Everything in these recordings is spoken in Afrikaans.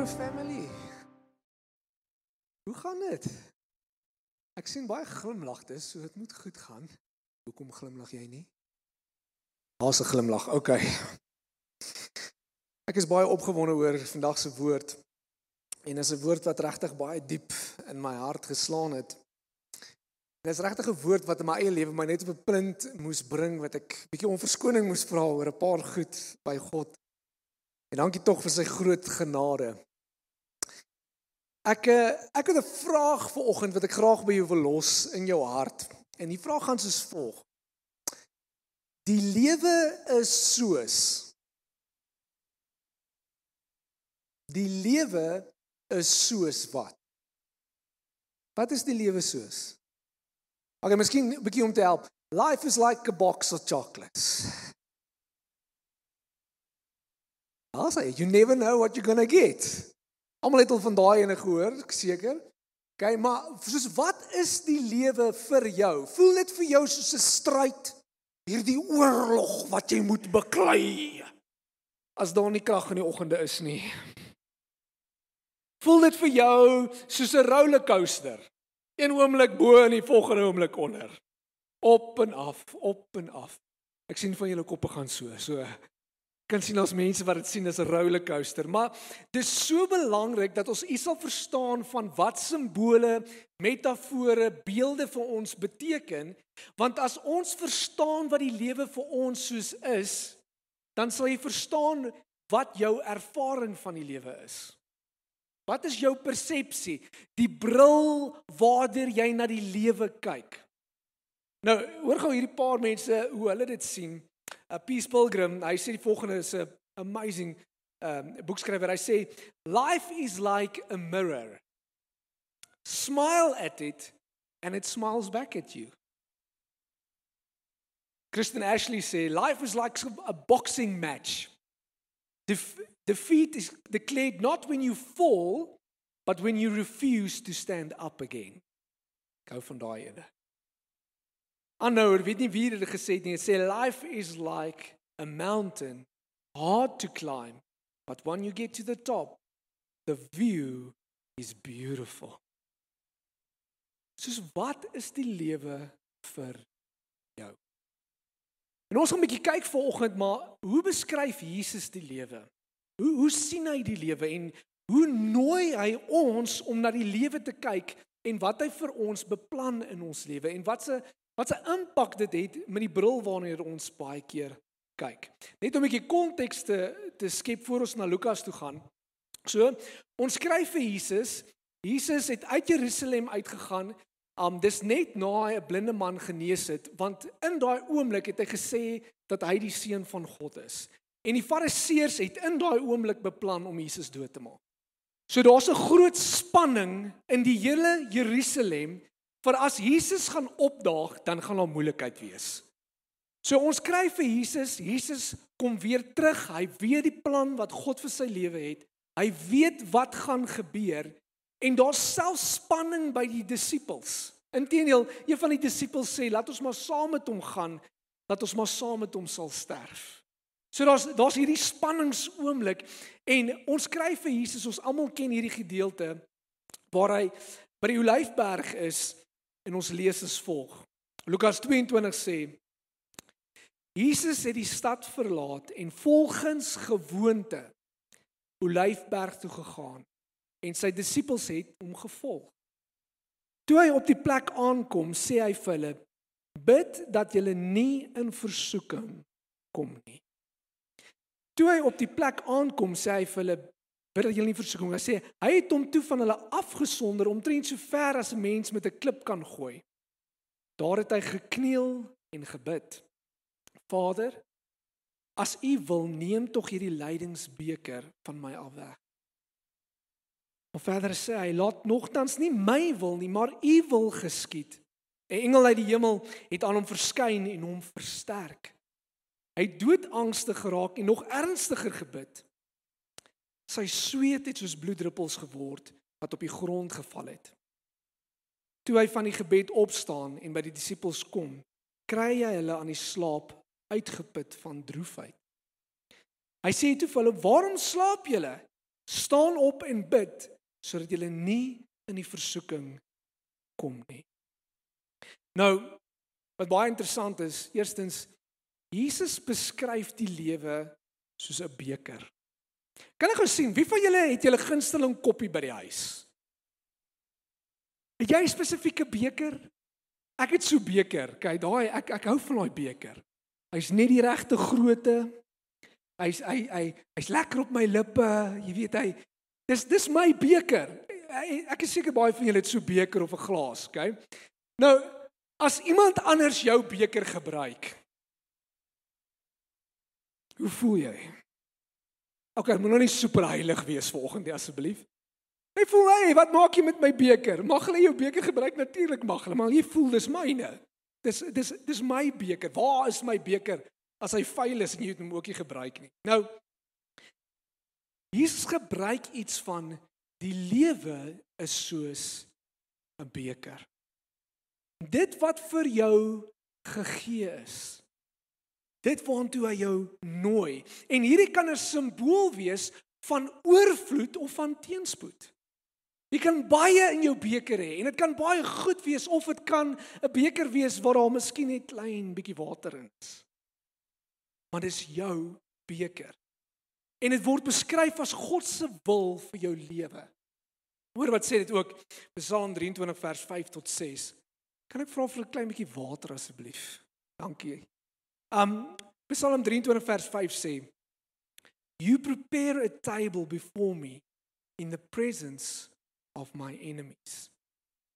Môre family. Hoe gaan dit? Ek sien baie glimlagtes, so dit moet goed gaan. Hoekom glimlag jy nie? Daar's 'n glimlag. OK. Ek is baie opgewonde oor vandag se woord. En dit is 'n woord wat regtig baie diep in my hart geslaan het. Dit is regtig 'n woord wat in my eie lewe my net op 'n punt moes bring wat ek bietjie om verskoning moes vra oor 'n paar goed by God. En dankie tog vir sy groot genade. Ek eh, ek het 'n vraag vir oggend wat ek graag by jou wil los in jou hart. En die vraag gaan soos volg. Die lewe is soos Die lewe is soos wat? Wat is die lewe soos? Okay, miskien 'n bietjie om te help. Life is like a box of chocolates. Also, you never know what you're going to get. Almal het al van daai ene gehoor, ek seker. Okay, maar soos wat is die lewe vir jou? Voel dit vir jou soos 'n stryd? Hierdie oorlog wat jy moet beklei. As daar nie krag in die oggende is nie. Voel dit vir jou soos 'n rollercoaster? Een oomblik bo en die volgende oomblik onder. Op en af, op en af. Ek sien van julle koppe gaan so. So kan sien as mense wat dit sien as 'n rollercoaster, maar dis so belangrik dat ons iets sal verstaan van wat simbole, metafore, beelde vir ons beteken, want as ons verstaan wat die lewe vir ons soos is, dan sal jy verstaan wat jou ervaring van die lewe is. Wat is jou persepsie? Die bril waardeur jy na die lewe kyk. Nou, hoor gou hierdie paar mense hoe hulle dit sien. 'n Peace Pilgrim, hy sê die volgende is 'n amazing um boekskrywer. Hy sê life is like a mirror. Smile at it and it smiles back at you. Kristen Ashley sê life is like a boxing match. Defeat is declared not when you fall, but when you refuse to stand up again. Gou van daai ene. Aanhou, ek weet nie wie dit gesê het nie. Sê life is like a mountain hard to climb, but when you get to the top, the view is beautiful. Soos wat is die lewe vir jou? En ons gaan 'n bietjie kyk vanoggend, maar hoe beskryf Jesus die lewe? Hoe hoe sien hy die lewe en hoe nooi hy ons om na die lewe te kyk en wat hy vir ons beplan in ons lewe en wat se wat se impak dit het met die bril waarna ons baie keer kyk. Net om 'n bietjie konteks te te skep voor ons na Lukas toe gaan. So, ons skryf vir Jesus. Jesus het uit Jerusalem uitgegaan. Um dis net na hy 'n blinde man genees het, want in daai oomblik het hy gesê dat hy die seun van God is. En die Fariseërs het in daai oomblik beplan om Jesus dood te maak. So daar's 'n groot spanning in die hele Jerusalem vir as Jesus gaan opdaag, dan gaan daar moeilikheid wees. So ons kry vir Jesus, Jesus kom weer terug. Hy weet die plan wat God vir sy lewe het. Hy weet wat gaan gebeur en daar's self spanning by die disippels. Inteendeel, een van die disippels sê, "Laat ons maar saam met hom gaan, dat ons maar saam met hom sal sterf." So daar's daar's hierdie spanningsoomblik en ons skryf vir Jesus, ons almal ken hierdie gedeelte waar hy by die Olyfberg is en ons lees as volg. Lukas 22 sê Jesus het die stad verlaat en volgens gewoonte Olyfberg toe gegaan en sy disippels het hom gevolg. Toe hy op die plek aankom, sê hy vir hulle: "Bid dat julle nie in versoeking kom nie." Toe hy op die plek aankom, sê hy vir hulle bid dat julle nie versoeking. Hy sê hy het hom toe van hulle afgesonder omtrent so ver as 'n mens met 'n klip kan gooi. Daar het hy gekniel en gebid. Vader, as U wil, neem tog hierdie lydingsbeker van my af weg. Maar verder sê hy, laat nogtans nie my wil nie, maar U wil geskied. 'n Engel uit die hemel het aan hom verskyn en hom versterk. Hy het doodangstig geraak en nog ernstiger gebid. Sy sweet het soos bloeddruppels geword wat op die grond geval het. Toe hy van die gebed opstaan en by die disippels kom, kry hy hulle aan die slaap uitgeput van droefheid. Hy sê toe vir hulle: "Waarom slaap julle? Staan op en bid sodat julle nie in die versoeking kom nie. Nou, wat baie interessant is, eerstens Jesus beskryf die lewe soos 'n beker. Kan ek gou sien wie van julle het julle gunsteling koppie by die huis? Het jy 'n spesifieke beker? Ek het so beker. Kyk, daai ek ek hou van daai beker. Hy's net die regte grootte. Hy's hy hy hy's lekker op my lippe. Jy weet hy dis dis my beker. Ek is seker baie van julle het so beker of 'n glas, okay? Nou, as iemand anders jou beker gebruik, hoe voel jy? Okay, moet nou nie super heilig wees vanoggend asseblief. Hy voel hy, wat maak jy met my beker? Mag hulle jou beker gebruik natuurlik mag hulle, maar jy voel dis myne. Dis dis dis my beker. Waar is my beker as hy vuil is en jy het hom ook nie gebruik nie? Nou Jesus gebruik iets van die lewe is soos 'n beker. Dit wat vir jou gegee is. Dit waartoe hy jou nooi. En hierdie kan 'n simbool wees van oorvloed of van teenspoed. Jy kan baie in jou beker hê en dit kan baie goed wees of dit kan 'n beker wees waar daar miskien net klein bietjie water in is. Maar dis jou beker. En dit word beskryf as God se wil vir jou lewe. Hoor wat sê dit ook Psalm 23 vers 5 tot 6. Kan ek vra vir 'n klein bietjie water asseblief? Dankie. Um Psalm 23 vers 5 sê You prepare a table before me in the presence of my enemies.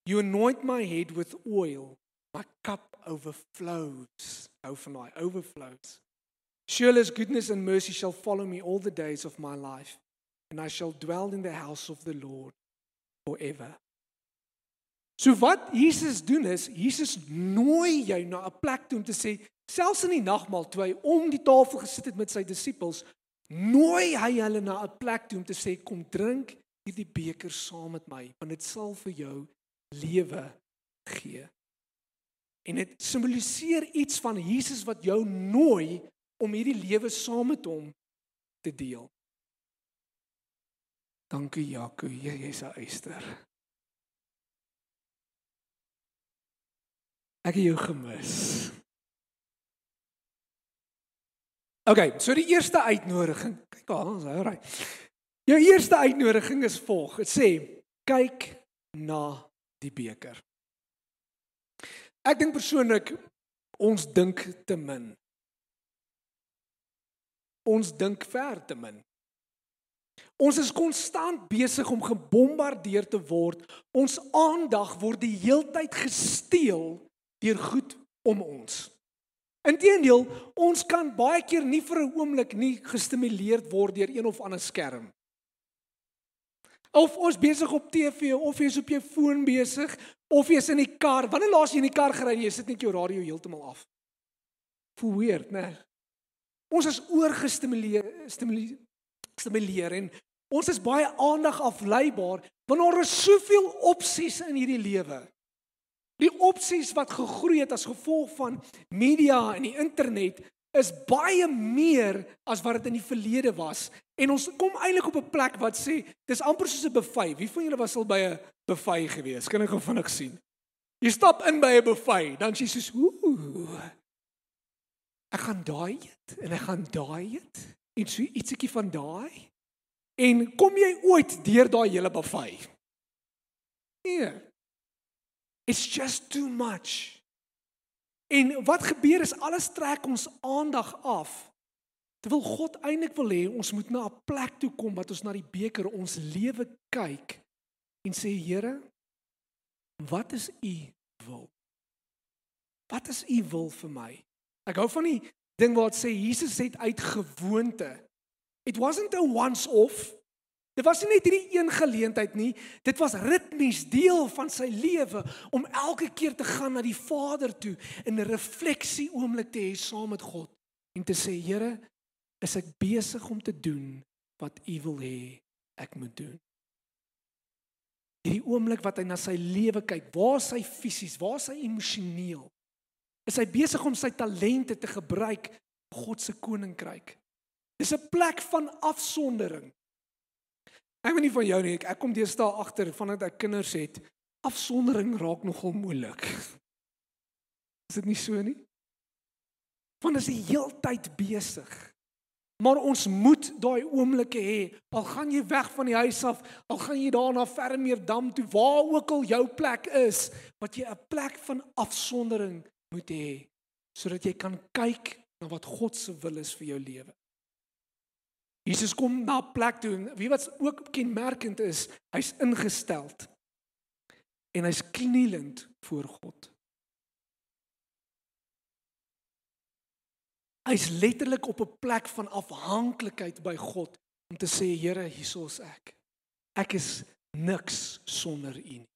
You anoint my head with oil, my cup overflows. Hou van daai overflows. Surely goodness and mercy shall follow me all the days of my life, and I shall dwell in the house of the Lord forever. So wat Jesus doen is, Jesus nooi jou na 'n plek toe om te sê, selfs in die nagmaal toe hy om die tafel gesit het met sy disippels, nooi hy hulle na 'n plek toe om te sê, kom drink hierdie beker saam met my want dit sal vir jou lewe gee. En dit simboliseer iets van Jesus wat jou nooi om hierdie lewe saam met hom te deel. Dankie Jaco, jy is 'n eister. Ek het jou gemis. OK, so die eerste uitnodiging. Kyk, ons hou reg. Jou eerste uitnodiging is volg. Dit sê kyk na die beker. Ek dink persoonlik ons dink te min. Ons dink ver te min. Ons is konstant besig om gebombardeer te word. Ons aandag word die heeltyd gesteel deur goed om ons. Inteendeel, ons kan baie keer nie vir 'n oomblik nie gestimuleerd word deur een of ander skerm. Of ons besig op TV of jy's op jou foon besig of jy's in die kar. Wanneer laas jy in die kar gery en jy sit net jou radio heeltemal af? Voel weird, né? Ons is oorgestimuleer stimuleer stimuleer en ons is baie aandag afleibaar want daar is soveel opsies in hierdie lewe. Die opsies wat gegroei het as gevolg van media en die internet is baie meer as wat dit in die verlede was. En ons kom eintlik op 'n plek wat sê dis amper soos 'n buffet. Wie van julle was al by 'n buffet gewees? Kan ek gou vinnig sien? Jy stap in by 'n buffet, dan sê jy soos ooh. Ek gaan daai eet en ek gaan daai eet. Iets ietsiekie van daai. En kom jy ooit deur daai hele buffet? Nee. It's just too much. En wat gebeur is alles trek ons aandag af Terwyl God eintlik wil hê ons moet na 'n plek toe kom wat ons na die beker ons lewe kyk en sê Here, wat is u wil? Wat is u wil vir my? Ek hou van die ding waar dit sê Jesus het uit gewoonte. It wasn't a once off. Dit was nie net hierdie een geleentheid nie, dit was ritmies deel van sy lewe om elke keer te gaan na die Vader toe in 'n refleksie oomblik te hê saam met God en te sê Here, is ek besig om te doen wat U wil hê ek moet doen. Hierdie oomblik wat hy na sy lewe kyk, waar is hy fisies, waar is hy emosioneel? Is hy besig om sy talente te gebruik God se koninkryk? Dis 'n plek van afsondering. Ek weet nie van jou nie, ek, ek kom deesdae agter vandat ek kinders het, afsondering raak nogal moeilik. Is dit nie so nie? Want is die heeltyd besig. Maar ons moet daai oomblikke hê. Al gaan jy weg van die huis af, al gaan jy daar na Fermeerdam toe, waar ook al jou plek is, wat jy 'n plek van afsondering moet hê sodat jy kan kyk na wat God se wil is vir jou lewe. Jesus kom na 'n plek toe en wie wat ook kenmerkend is, hy's ingesteld en hy's knielend voor God. Hy's letterlik op 'n plek van afhanklikheid by God om te sê Here, hiersoos ek. Ek is niks sonder U nie.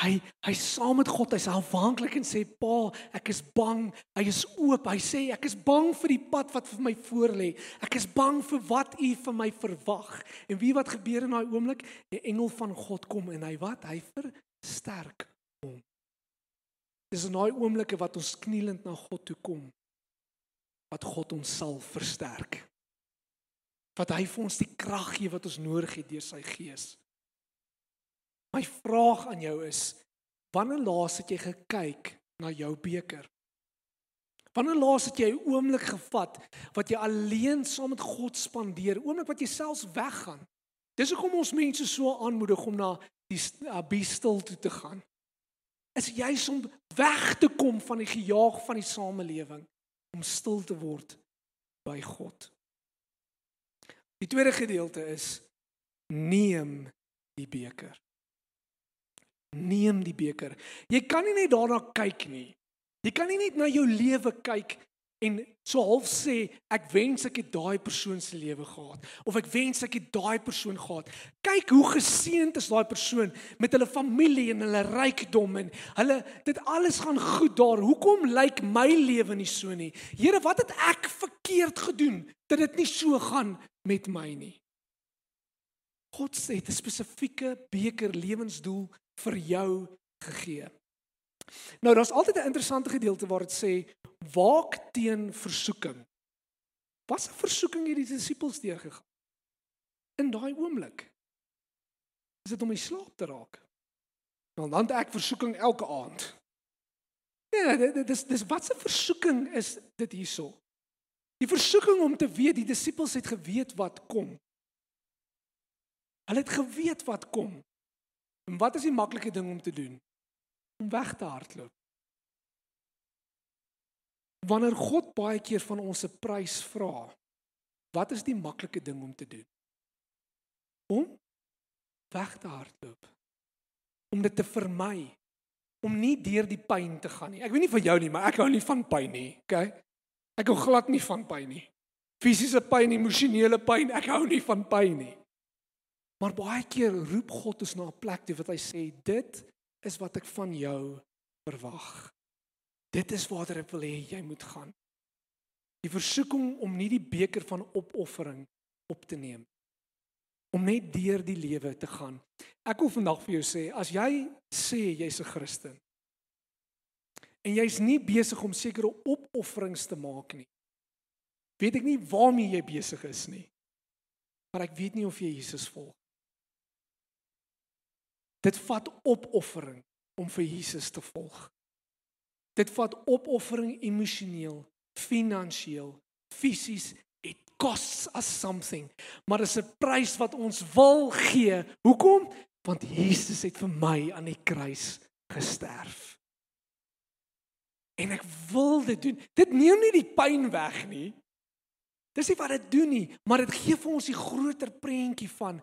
Hy hy saam met God, hy's afhanklik en sê Pa, ek is bang. Hy is oop. Hy sê ek is bang vir die pad wat vir my voorlê. Ek is bang vir wat U van my verwag. En wie wat gebeur in daai oomblik? 'n Engel van God kom en hy wat? Hy versterk hom. Dis in daai oomblikke wat ons knielend na God toe kom wat God ons sal versterk. Wat hy vir ons die krag gee wat ons nodig het deur sy gees. My vraag aan jou is: wanneer laas het jy gekyk na jou beker? Wanneer laas het jy 'n oomblik gevat wat jy alleen saam met God spandeer, oomblik wat jy selfs weggaan? Dis hoekom ons mense so aanmoedig om na die abistel toe te gaan is juis om weg te kom van die gejaag van die samelewing om stil te word by God. Die tweede gedeelte is neem die beker. Neem die beker. Jy kan nie net daarna kyk nie. Jy kan nie net na jou lewe kyk en so half sê ek wens ek het daai persoon se lewe gehad of ek wens ek het daai persoon gehad. Kyk hoe geseënd is daai persoon met hulle familie en hulle rykdom en hulle dit alles gaan goed daar. Hoekom lyk my lewe nie so nie? Here, wat het ek verkeerd gedoen dat dit nie so gaan met my nie? God sê 'n spesifieke beker lewensdoel vir jou gegee. Nou daar's altyd 'n interessante gedeelte waar dit sê waak teen versoeking. Wat 'n versoeking het die disippels deurgegaan? In daai oomblik. Is dit om in slaap te raak? Want dan het ek versoeking elke aand. Nee, dit dit is dis wat 'n versoeking is dit hierso. Die versoeking om te weet die disippels het geweet wat kom. Hulle het geweet wat kom. En wat is die maklike ding om te doen? Om weg te hardloop. Wanneer God baie keer van ons 'n prys vra, wat is die maklike ding om te doen? Om weg te hardloop. Om dit te vermy. Om nie deur die pyn te gaan nie. Ek weet nie vir jou nie, maar ek hou nie van pyn nie, okay? Ek hou glad nie van pyn nie. Fisiese pyn, emosionele pyn, ek hou nie van pyn nie. Maar baie keer roep God ons na 'n plek toe wat hy sê, "Dit is wat ek van jou verwag." Dit is waar ek wil hê jy moet gaan. Die versoeking om nie die beker van opoffering op te neem om net deur die lewe te gaan. Ek wil vandag vir jou sê, as jy sê jy's 'n Christen en jy's nie besig om sekere opofferings te maak nie. Weet ek nie waarmee jy besig is nie. Maar ek weet nie of jy Jesus volg. Dit vat opoffering om vir Jesus te volg. Dit vat opoffering emosioneel, finansiëel, fisies. It costs us something. Maar dit is 'n prys wat ons wil gee. Hoekom? Want Jesus het vir my aan die kruis gesterf. En ek wil dit doen. Dit neem nie die pyn weg nie. Dis nie wat dit doen nie, maar dit gee vir ons die groter prentjie van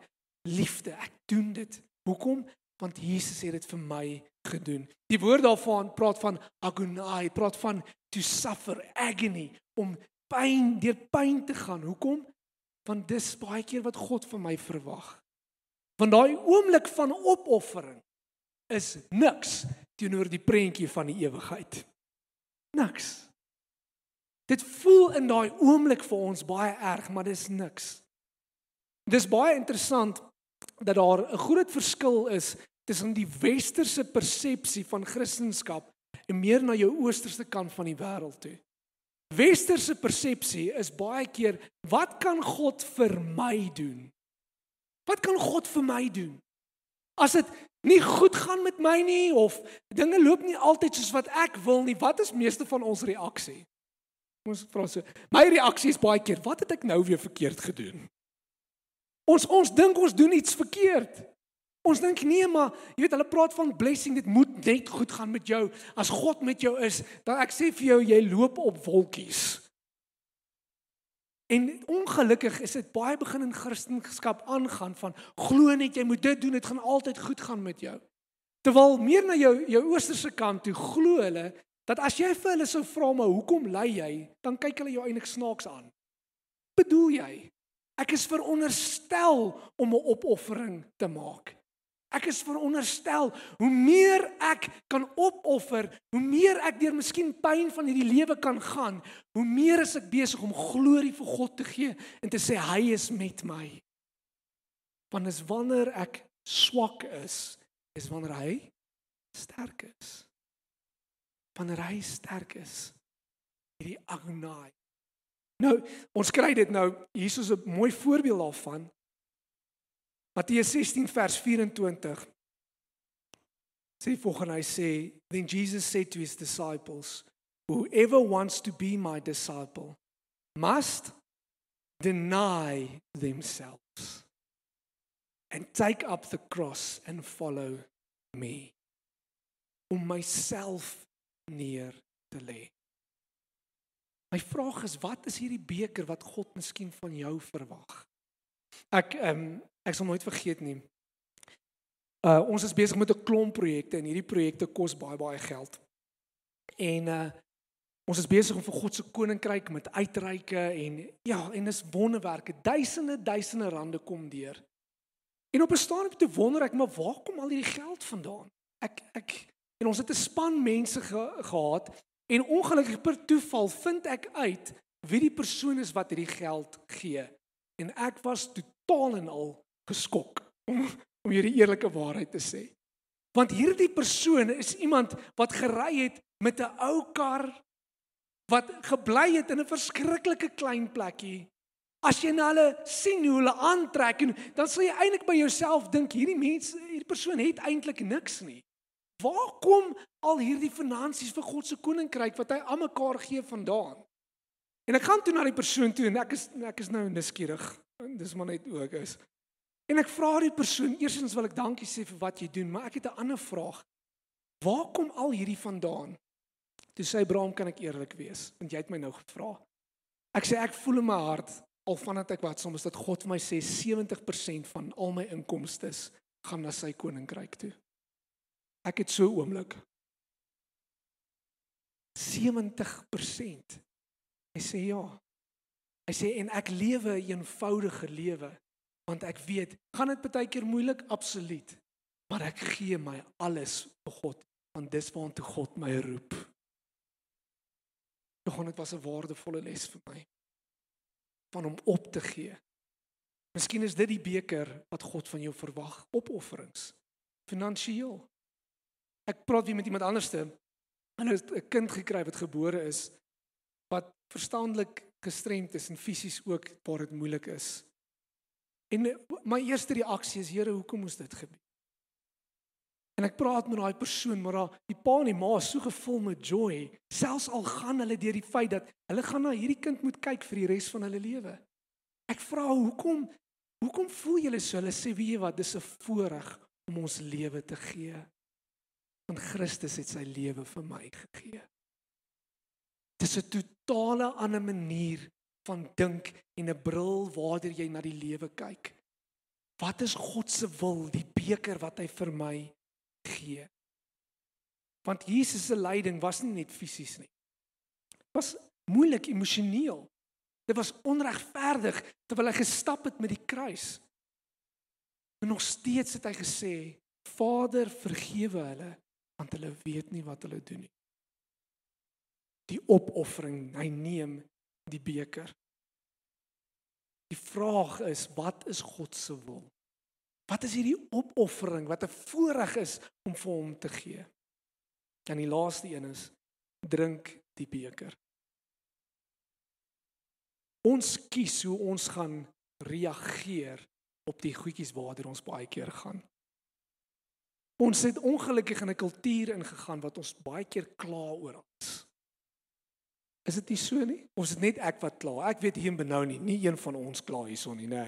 liefde. Ek doen dit. Hoekom? Want Jesus het dit vir my gedoen. Die woord daarvan praat van agonai, praat van to suffer agony om pyn deur pyn te gaan. Hoekom? Want dis baie keer wat God van my verwag. Want daai oomblik van opoffering is niks teenoor die prentjie van die ewigheid. Niks. Dit voel in daai oomblik vir ons baie erg, maar dis niks. Dis baie interessant dat daar 'n groot verskil is tussen die westerse persepsie van Christendom en meer na jou oosterse kant van die wêreld toe. Westerse persepsie is baie keer wat kan God vir my doen? Wat kan God vir my doen? As dit nie goed gaan met my nie of dinge loop nie altyd soos wat ek wil nie, wat is meeste van ons reaksie? Ons vra so, my reaksie is baie keer, wat het ek nou weer verkeerd gedoen? Ons ons dink ons doen iets verkeerd. Ons dink nee, maar jy weet hulle praat van blessing, dit moet net goed gaan met jou. As God met jou is, dan ek sê vir jou jy loop op wolkies. En ongelukkig is dit baie begin in Christendom aangaan van glo net jy moet dit doen, dit gaan altyd goed gaan met jou. Terwyl meer na jou jou oosterse kant toe glo hulle dat as jy vir hulle sou vra maar hoekom ly jy, dan kyk hulle jou eintlik snaaks aan. Bedoel jy? Ek is veronderstel om 'n opoffering te maak. Ek is veronderstel hoe meer ek kan opoffer, hoe meer ek deur miskien pyn van hierdie lewe kan gaan, hoe meer is ek besig om glorie vir God te gee en te sê hy is met my. Want is wanneer ek swak is, is wanneer hy sterk is. Wanneer hy sterk is, hierdie agnai. Nou, ons kry dit nou, hier is 'n mooi voorbeeld daarvan Matteus 16 vers 24 sê volgens hy sê then Jesus said to his disciples whoever wants to be my disciple must deny themselves and take up the cross and follow me. Om myself neer te lê My vraag is wat is hierdie beker wat God miskien van jou verwag Ek ehm um, ek sal nooit vergeet nie. Uh ons is besig met 'n klomp projekte en hierdie projekte kos baie baie geld. En uh ons is besig om vir God se koninkryk met uitreike en ja, en dis wonderwerke. Duisende duisende rande kom deur. En op 'n stadium te wonder ek, maar waar kom al hierdie geld vandaan? Ek ek en ons het 'n span mense ge, gehad en ongelukkig per toeval vind ek uit wie die persoon is wat hierdie geld gee. En ek was totaal en al geskok om om hierdie eerlike waarheid te sê. Want hierdie persoon is iemand wat gery het met 'n ou kar wat gebly het in 'n verskriklike klein plekkie. As jy na hulle sien hoe hulle aantrek en dan sal jy eintlik by jouself dink hierdie mense, hierdie persoon het eintlik niks nie. Waar kom al hierdie finansies vir God se koninkryk wat hy aan mekaar gee vandaan? En ek gaan toe na die persoon toe en ek is ek is nou nuuskierig. Dis maar net ook is. En ek vra die persoon, eersins wil ek dankie sê vir wat jy doen, maar ek het 'n ander vraag. Waar kom al hierdie vandaan? Toe sê Abraham, kan ek eerlik wees, want jy het my nou gevra. Ek sê ek voel in my hart al vandat ek wat soms dat God vir my sê 70% van al my inkomste gaan na sy koninkryk toe. Ek het so oomblik 70%. Hy sê ja. Hy sê en ek lewe 'n eenvoudige lewe want ek weet, gaan dit baie keer moeilik absoluut, maar ek gee my alles vir God want dis waartoe God my roep. Nog net was 'n waardevolle les vir my van om op te gee. Miskien is dit die beker wat God van jou verwag, opofferings finansiëel. Ek praat weer met iemand anderste. Hulle het 'n kind gekry wat gebore is verstandelik gestremd is en fisies ook waar dit moeilik is. En my eerste reaksie is Here, hoekom moes dit gebeur? En ek praat met daai persoon, maar daai die pa en die ma is so gevul met joy, selfs al gaan hulle deur die feit dat hulle gaan na hierdie kind moet kyk vir die res van hulle lewe. Ek vra hoekom hoekom voel julle so? Hulle sê weet jy wat, dis 'n voorreg om ons lewe te gee. Want Christus het sy lewe vir my gegee. Dis 'n totale ander manier van dink en 'n bril waardeur jy na die lewe kyk. Wat is God se wil, die beker wat hy vir my gee? Want Jesus se lyding was nie net fisies nie. Dit was moeilik emosioneel. Dit was onregverdig terwyl hy gestap het met die kruis. En nog steeds het hy gesê: "Vader, vergewe hulle, want hulle weet nie wat hulle doen nie." Die opoffering, hy neem die beker. Die vraag is, wat is God se wil? Wat is hierdie opoffering wat 'n voorreg is om vir hom te gee? En die laaste een is drink die beker. Ons kies hoe ons gaan reageer op die goedjies waartoe ons baie keer gaan. Ons het ongelukkig in 'n kultuur ingegaan wat ons baie keer kla oor alles. Is dit nie so nie? Ons is net ek wat kla. Ek weet hier benou nie, nie een van ons kla hierson nie, nê.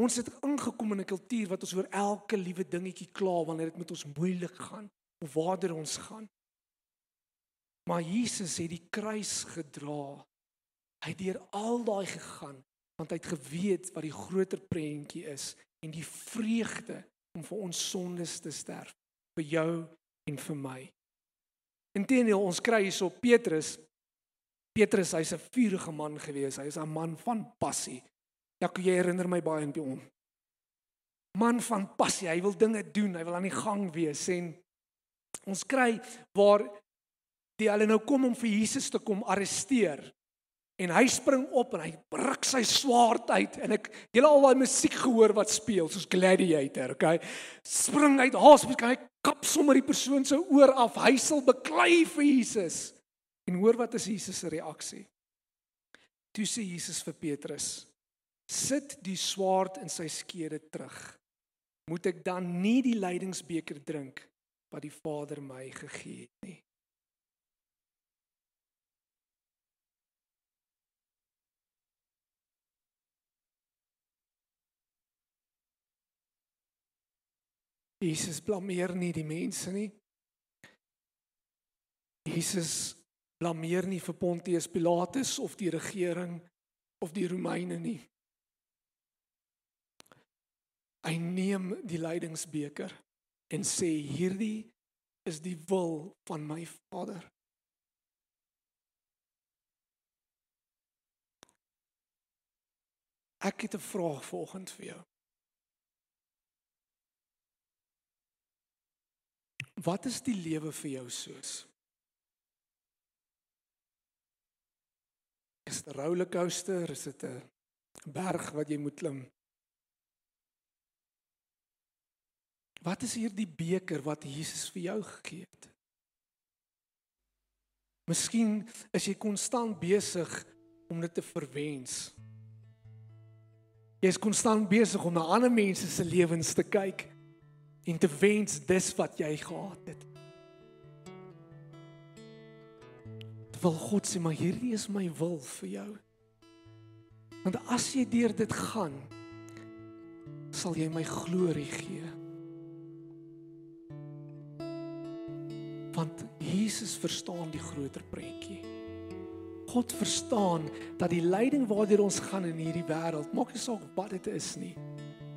Ons het ingekom in 'n kultuur wat ons oor elke liewe dingetjie kla wanneer dit met ons moeilik gaan of waarder ons gaan. Maar Jesus het die kruis gedra. Hy het deur al daai gegaan want hy het geweet wat die groter prentjie is en die vreugde om vir ons sondes te sterf vir jou en vir my. Inteendeel ons kry hierso Petrus. Petrus, hy's 'n vurige man gewees. Hy is 'n man van passie. Ja, jy herinner my baie aan hom. Man van passie. Hy wil dinge doen. Hy wil aan die gang wees en ons kry waar die hulle nou kom om vir Jesus te kom arresteer. En hy spring op en hy ruk sy swaard uit en ek julle al daai musiek gehoor wat speel soos gladiator, okay? Spring uit haas, kan hy kap sommer die persoon se oor af. Hy sal beklei vir Jesus. En hoor wat is Jesus se reaksie? Toe sê Jesus vir Petrus: "Sit die swaard in sy skede terug. Moet ek dan nie die lydingsbeker drink wat die Vader my gegee het nie?" Jesus blameer nie die mense nie. Jesus blameer nie vir Pontius Pilatus of die regering of die Romeine nie. Hy neem die lydingsbeker en sê hierdie is die wil van my Vader. Ek het 'n vraag volgens vir jou. Wat is die lewe vir jou soos? Is dit 'n rollercoaster? Is dit 'n berg wat jy moet klim? Wat is hierdie beker wat Jesus vir jou gegee het? Miskien is jy konstant besig om dit te verwens. Jy is konstant besig om na ander mense se lewens te kyk en te wens dis wat jy gehad het. Terwyl God sê maar hierdie is my wil vir jou. Want as jy deur dit gaan, sal jy my glorie gee. Want Jesus verstaan die groter prentjie. God verstaan dat die lyding waardeur ons gaan in hierdie wêreld, maak nie saak wat dit is nie,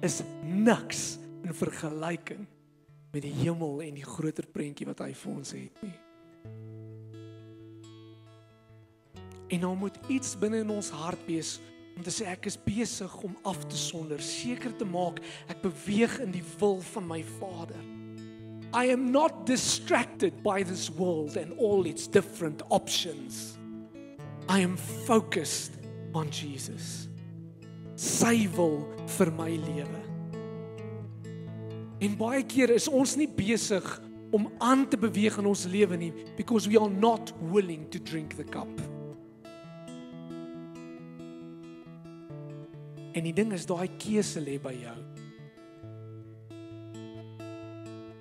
is niks in vergelyking met die hemel en die groter prentjie wat hy vir ons het nie. En nou moet iets binne in ons hart wees om te sê ek is besig om af te sonder, seker te maak ek beweeg in die wil van my Vader. I am not distracted by this world and all its different options. I am focused on Jesus. Sy wil vir my lewe. En baie keer is ons nie besig om aan te beweeg in ons lewe nie because we are not willing to drink the cup. En die ding is daai keuse lê by jou.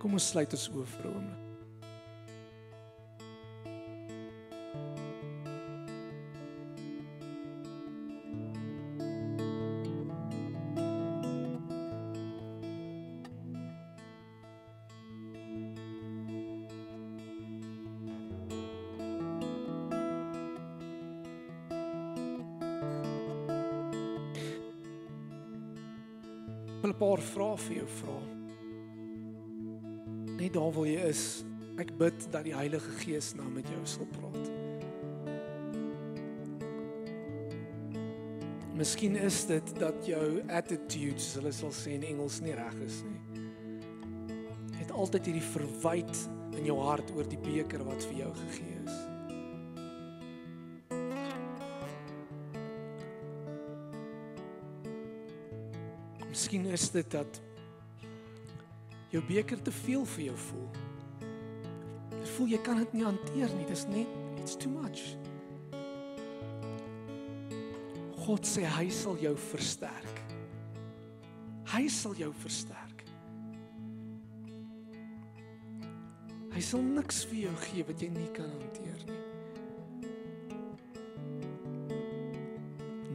Kom ons sluit ons oë vir 'n oomblik. Wil 'n paar vrae vir jou vra. Net daar waar jy is, ek bid dat die Heilige Gees nou met jou sal praat. Miskien is dit dat jou attitude, soos hulle sal sê in Engels, nie reg is nie. Jy het altyd hierdie verwyd in jou hart oor die beker wat vir jou gegee Miskien is dit dat jou beker te veel vir jou voel. Jy voel jy kan dit nie hanteer nie, dis net it's too much. God sê hy sal jou versterk. Hy sal jou versterk. Hy sal niks vir jou gee wat jy nie kan hanteer nie.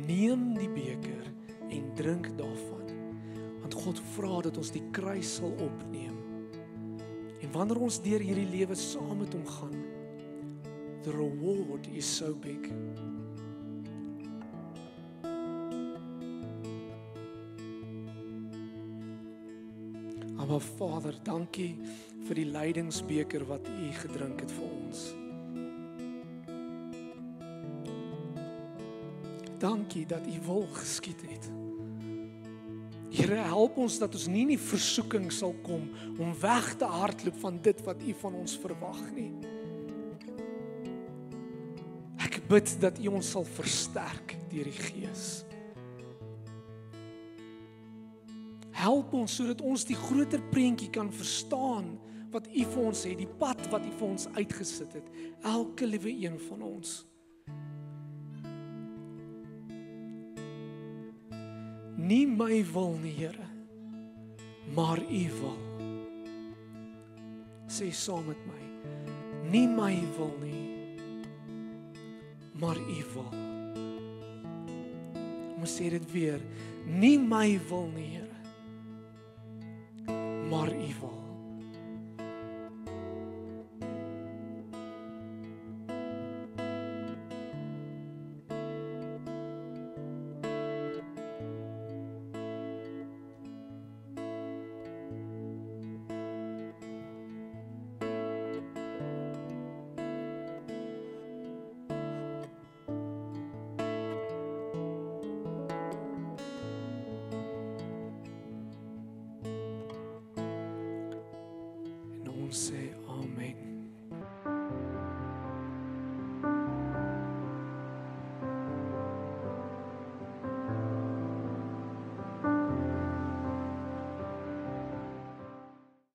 Neem die beker en drink daarvan. God vra dat ons die kruis sal opneem. En wanneer ons deur hierdie lewe saam met hom gaan, the reward is so big. Maar Vader, dankie vir die lydingsbeker wat U gedrink het vir ons. Dankie dat U wil geskied het. Here, help ons dat ons nie in die versoeking sal kom om weg te hardloop van dit wat U van ons verwag nie. Ek bid dat U ons sal versterk deur die Gees. Help ons sodat ons die groter prentjie kan verstaan wat U vir ons het, die pad wat U vir ons uitgesit het, elke liewe een van ons. Nie my wil nie, Here, maar U wil. Sê saam met my. Nie my wil nie, maar U wil. Ons sê dit weer. Nie my wil nie, Here maar U wil.